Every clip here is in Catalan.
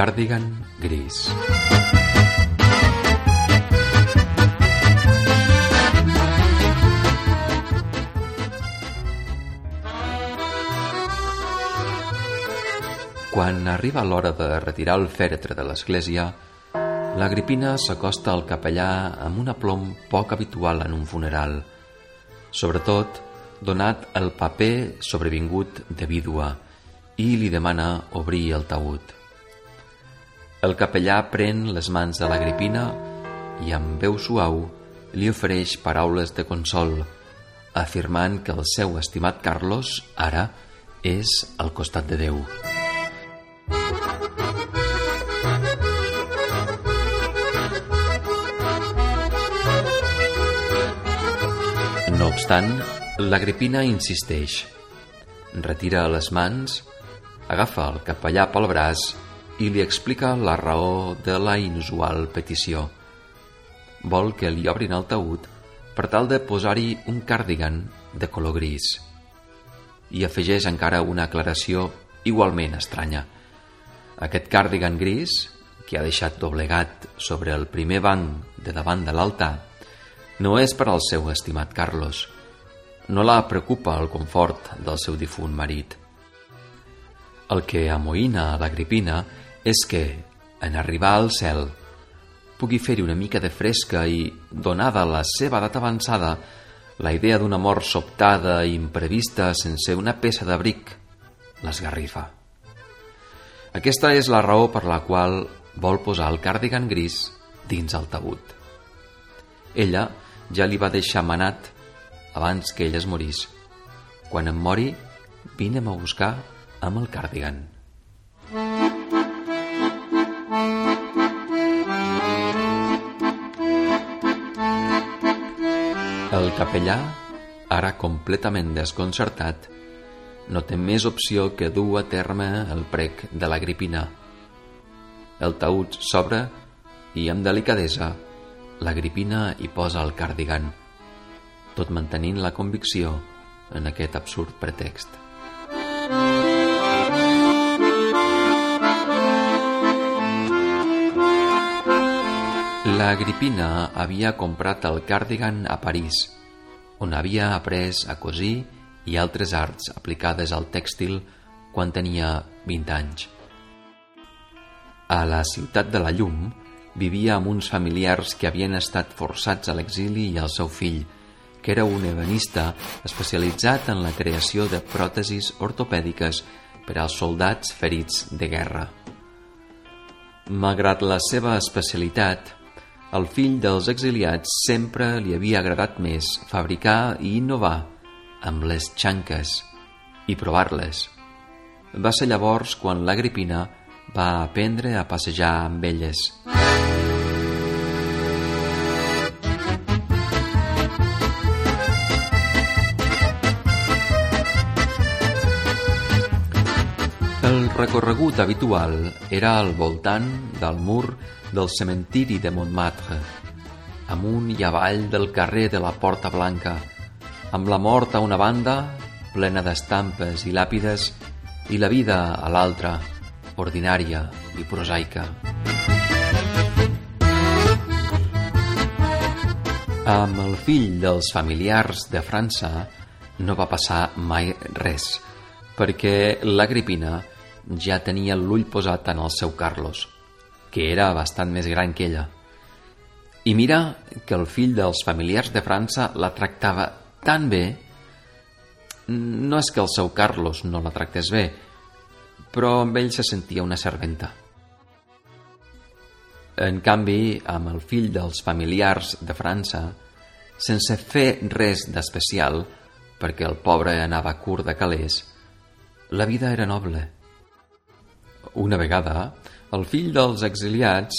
Cardigan gris. Quan arriba l'hora de retirar el fèretre de l'església, l'Agripina s'acosta al capellà amb una plom poc habitual en un funeral, sobretot donat el paper sobrevingut de vídua i li demana obrir el taüt. El capellà pren les mans de l'Agripina i amb veu suau li ofereix paraules de consol, afirmant que el seu estimat Carlos ara és al costat de Déu. No obstant, l'Agripina insisteix. Retira les mans, agafa el capellà pel braç i li explica la raó de la inusual petició. Vol que li obrin el taüt per tal de posar-hi un càrdigan de color gris. I afegeix encara una aclaració igualment estranya. Aquest càrdigan gris, que ha deixat doblegat sobre el primer banc de davant de l'altar, no és per al seu estimat Carlos. No la preocupa el confort del seu difunt marit. El que amoïna a l'Agripina és que, en arribar al cel, pugui fer-hi una mica de fresca i, donada la seva edat avançada, la idea d'una mort sobtada i imprevista sense una peça d'abric l'esgarrifa. Aquesta és la raó per la qual vol posar el càrdigan gris dins el tabut. Ella ja li va deixar manat abans que ell es morís. Quan em mori, vine'm a buscar amb el càrdigan. El capellà, ara completament desconcertat, no té més opció que dur a terme el prec de l'Agripina. El taüt s'obre i, amb delicadesa, l'Agripina hi posa el cardigan, tot mantenint la convicció en aquest absurd pretext. L'Agripina havia comprat el cardigan a París, on havia après a cosir i altres arts aplicades al tèxtil quan tenia 20 anys. A la ciutat de la Llum vivia amb uns familiars que havien estat forçats a l'exili i el seu fill, que era un ebenista especialitzat en la creació de pròtesis ortopèdiques per als soldats ferits de guerra. Malgrat la seva especialitat, al fill dels exiliats sempre li havia agradat més fabricar i innovar amb les xanques i provar-les. Va ser llavors quan l'Agripina va aprendre a passejar amb elles. Recorregut habitual era al voltant del mur del cementiri de Montmartre, amunt i avall del carrer de la Porta Blanca, amb la mort a una banda, plena d'estampes i làpides, i la vida a l'altra, ordinària i prosaica. Amb el fill dels familiars de França no va passar mai res, perquè l'Agripina ja tenia l'ull posat en el seu Carlos, que era bastant més gran que ella. I mira que el fill dels familiars de França la tractava tan bé, no és que el seu Carlos no la tractés bé, però amb ell se sentia una serventa. En canvi, amb el fill dels familiars de França, sense fer res d'especial, perquè el pobre anava curt de calés, la vida era noble. Una vegada, el fill dels exiliats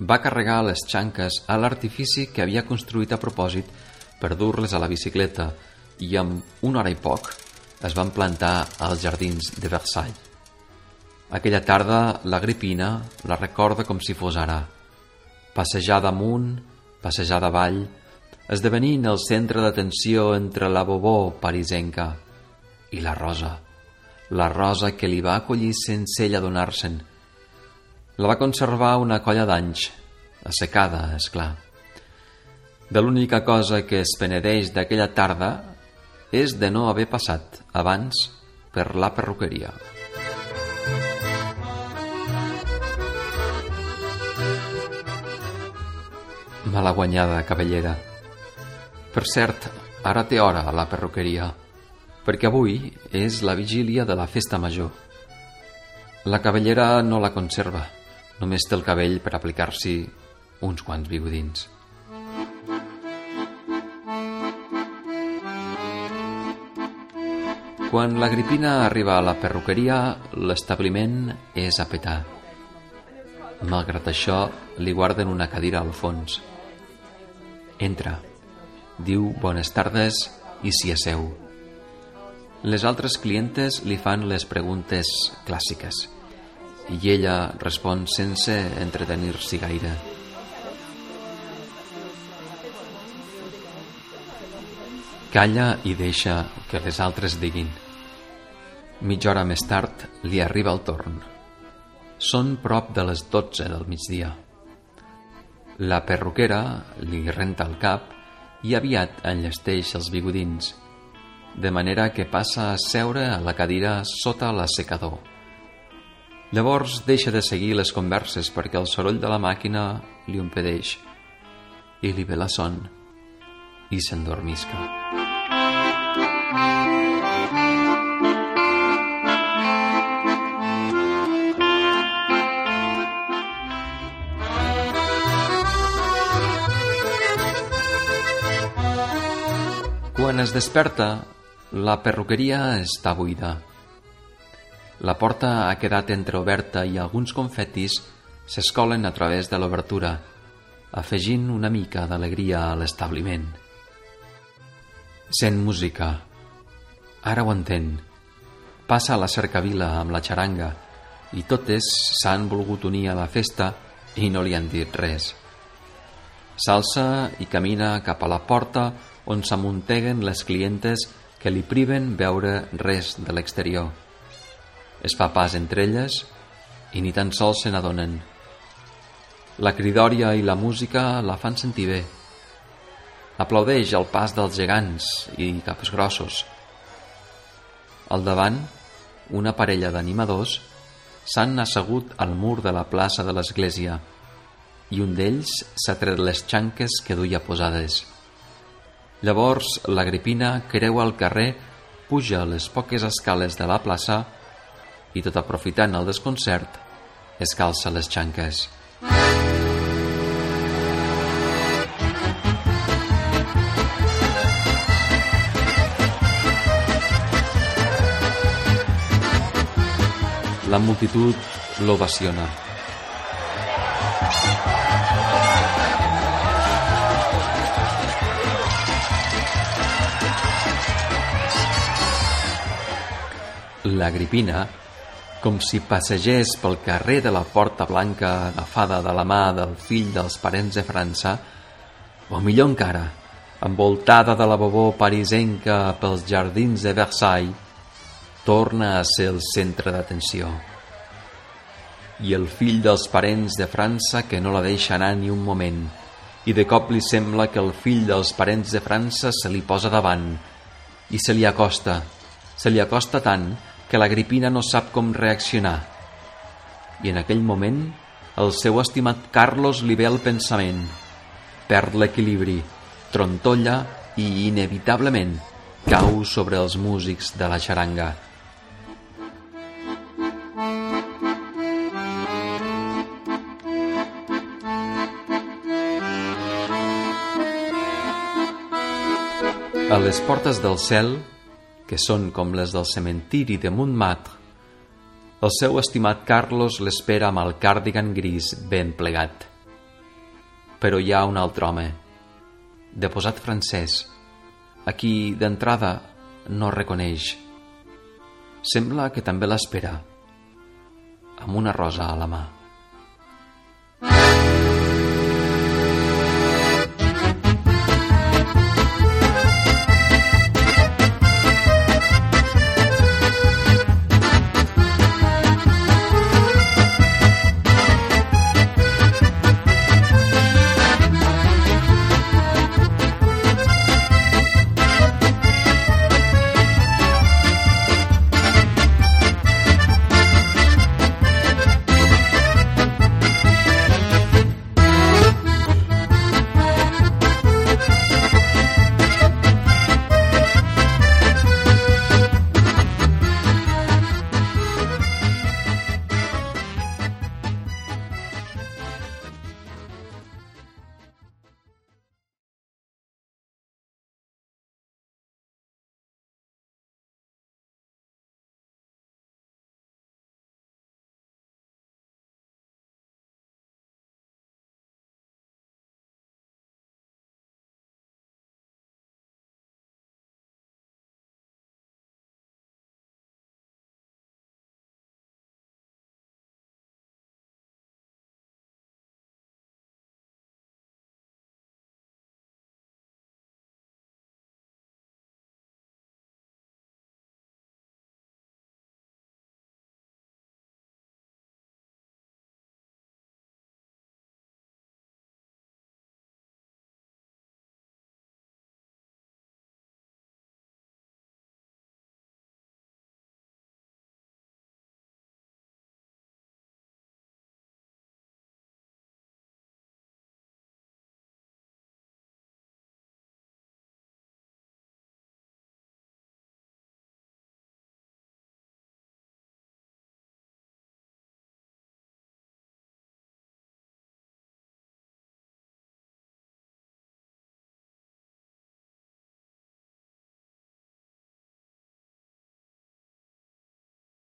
va carregar les xanques a l'artifici que havia construït a propòsit per dur-les a la bicicleta i amb una hora i poc es van plantar als jardins de Versailles. Aquella tarda l'Agripina la recorda com si fos ara. Passejar damunt, passejar davall, esdevenint el centre d'atenció entre la bobó parisenca i la rosa, la rosa que li va acollir sense ella donar-se'n, La va conservar una colla d'anys, assecada, és clar. De l'única cosa que es penedeix d'aquella tarda és de no haver passat abans per la perruqueria. Mala guanyada, cavallera. Per cert, ara té hora a la perruqueria, perquè avui és la vigília de la festa major. La cavallera no la conserva, només té el cabell per aplicar-s'hi uns quants bigodins. Quan l'Agripina arriba a la perruqueria, l'establiment és a petar. Malgrat això, li guarden una cadira al fons. Entra, diu bones tardes i s'hi asseu. Les altres clientes li fan les preguntes clàssiques i ella respon sense entretenir-s'hi gaire. Calla i deixa que les altres diguin. Mitja hora més tard li arriba el torn. Són prop de les dotze del migdia. La perruquera li renta el cap i aviat enllesteix els bigodins, de manera que passa a seure a la cadira sota l'assecador. Llavors deixa de seguir les converses perquè el soroll de la màquina li impedeix i li ve la son i s'endormisca. Quan es desperta, la perruqueria està buida. La porta ha quedat entreoberta i alguns confetis s'escolen a través de l'obertura, afegint una mica d'alegria a l'establiment. Sent música. Ara ho entén. Passa a la cercavila amb la xaranga i totes s'han volgut unir a la festa i no li han dit res. S'alça i camina cap a la porta on s'amunteguen les clientes que li priven veure res de l'exterior. Es fa pas entre elles i ni tan sols se n'adonen. La cridòria i la música la fan sentir bé. Aplaudeix el pas dels gegants i caps grossos. Al davant, una parella d'animadors s'han assegut al mur de la plaça de l'església i un d'ells s'ha tret les xanques que duia posades. Llavors l'Agripina creua el carrer, puja les poques escales de la plaça i tot aprofitant el desconcert, es calça les xanques. La multitud l'ovaciona. L'Agripina com si passegés pel carrer de la Porta Blanca agafada de la mà del fill dels parents de França, o millor encara, envoltada de la bobó parisenca pels jardins de Versailles, torna a ser el centre d'atenció. I el fill dels parents de França que no la deixa anar ni un moment, i de cop li sembla que el fill dels parents de França se li posa davant i se li acosta, se li acosta tant que l'Agripina no sap com reaccionar. I en aquell moment, el seu estimat Carlos li ve al pensament. Perd l'equilibri, trontolla i, inevitablement, cau sobre els músics de la xaranga. A les portes del cel que són com les del cementiri de Montmartre, el seu estimat Carlos l'espera amb el càrdigan gris ben plegat. Però hi ha un altre home, de posat francès, a qui d'entrada no reconeix. Sembla que també l'espera, amb una rosa a la mà.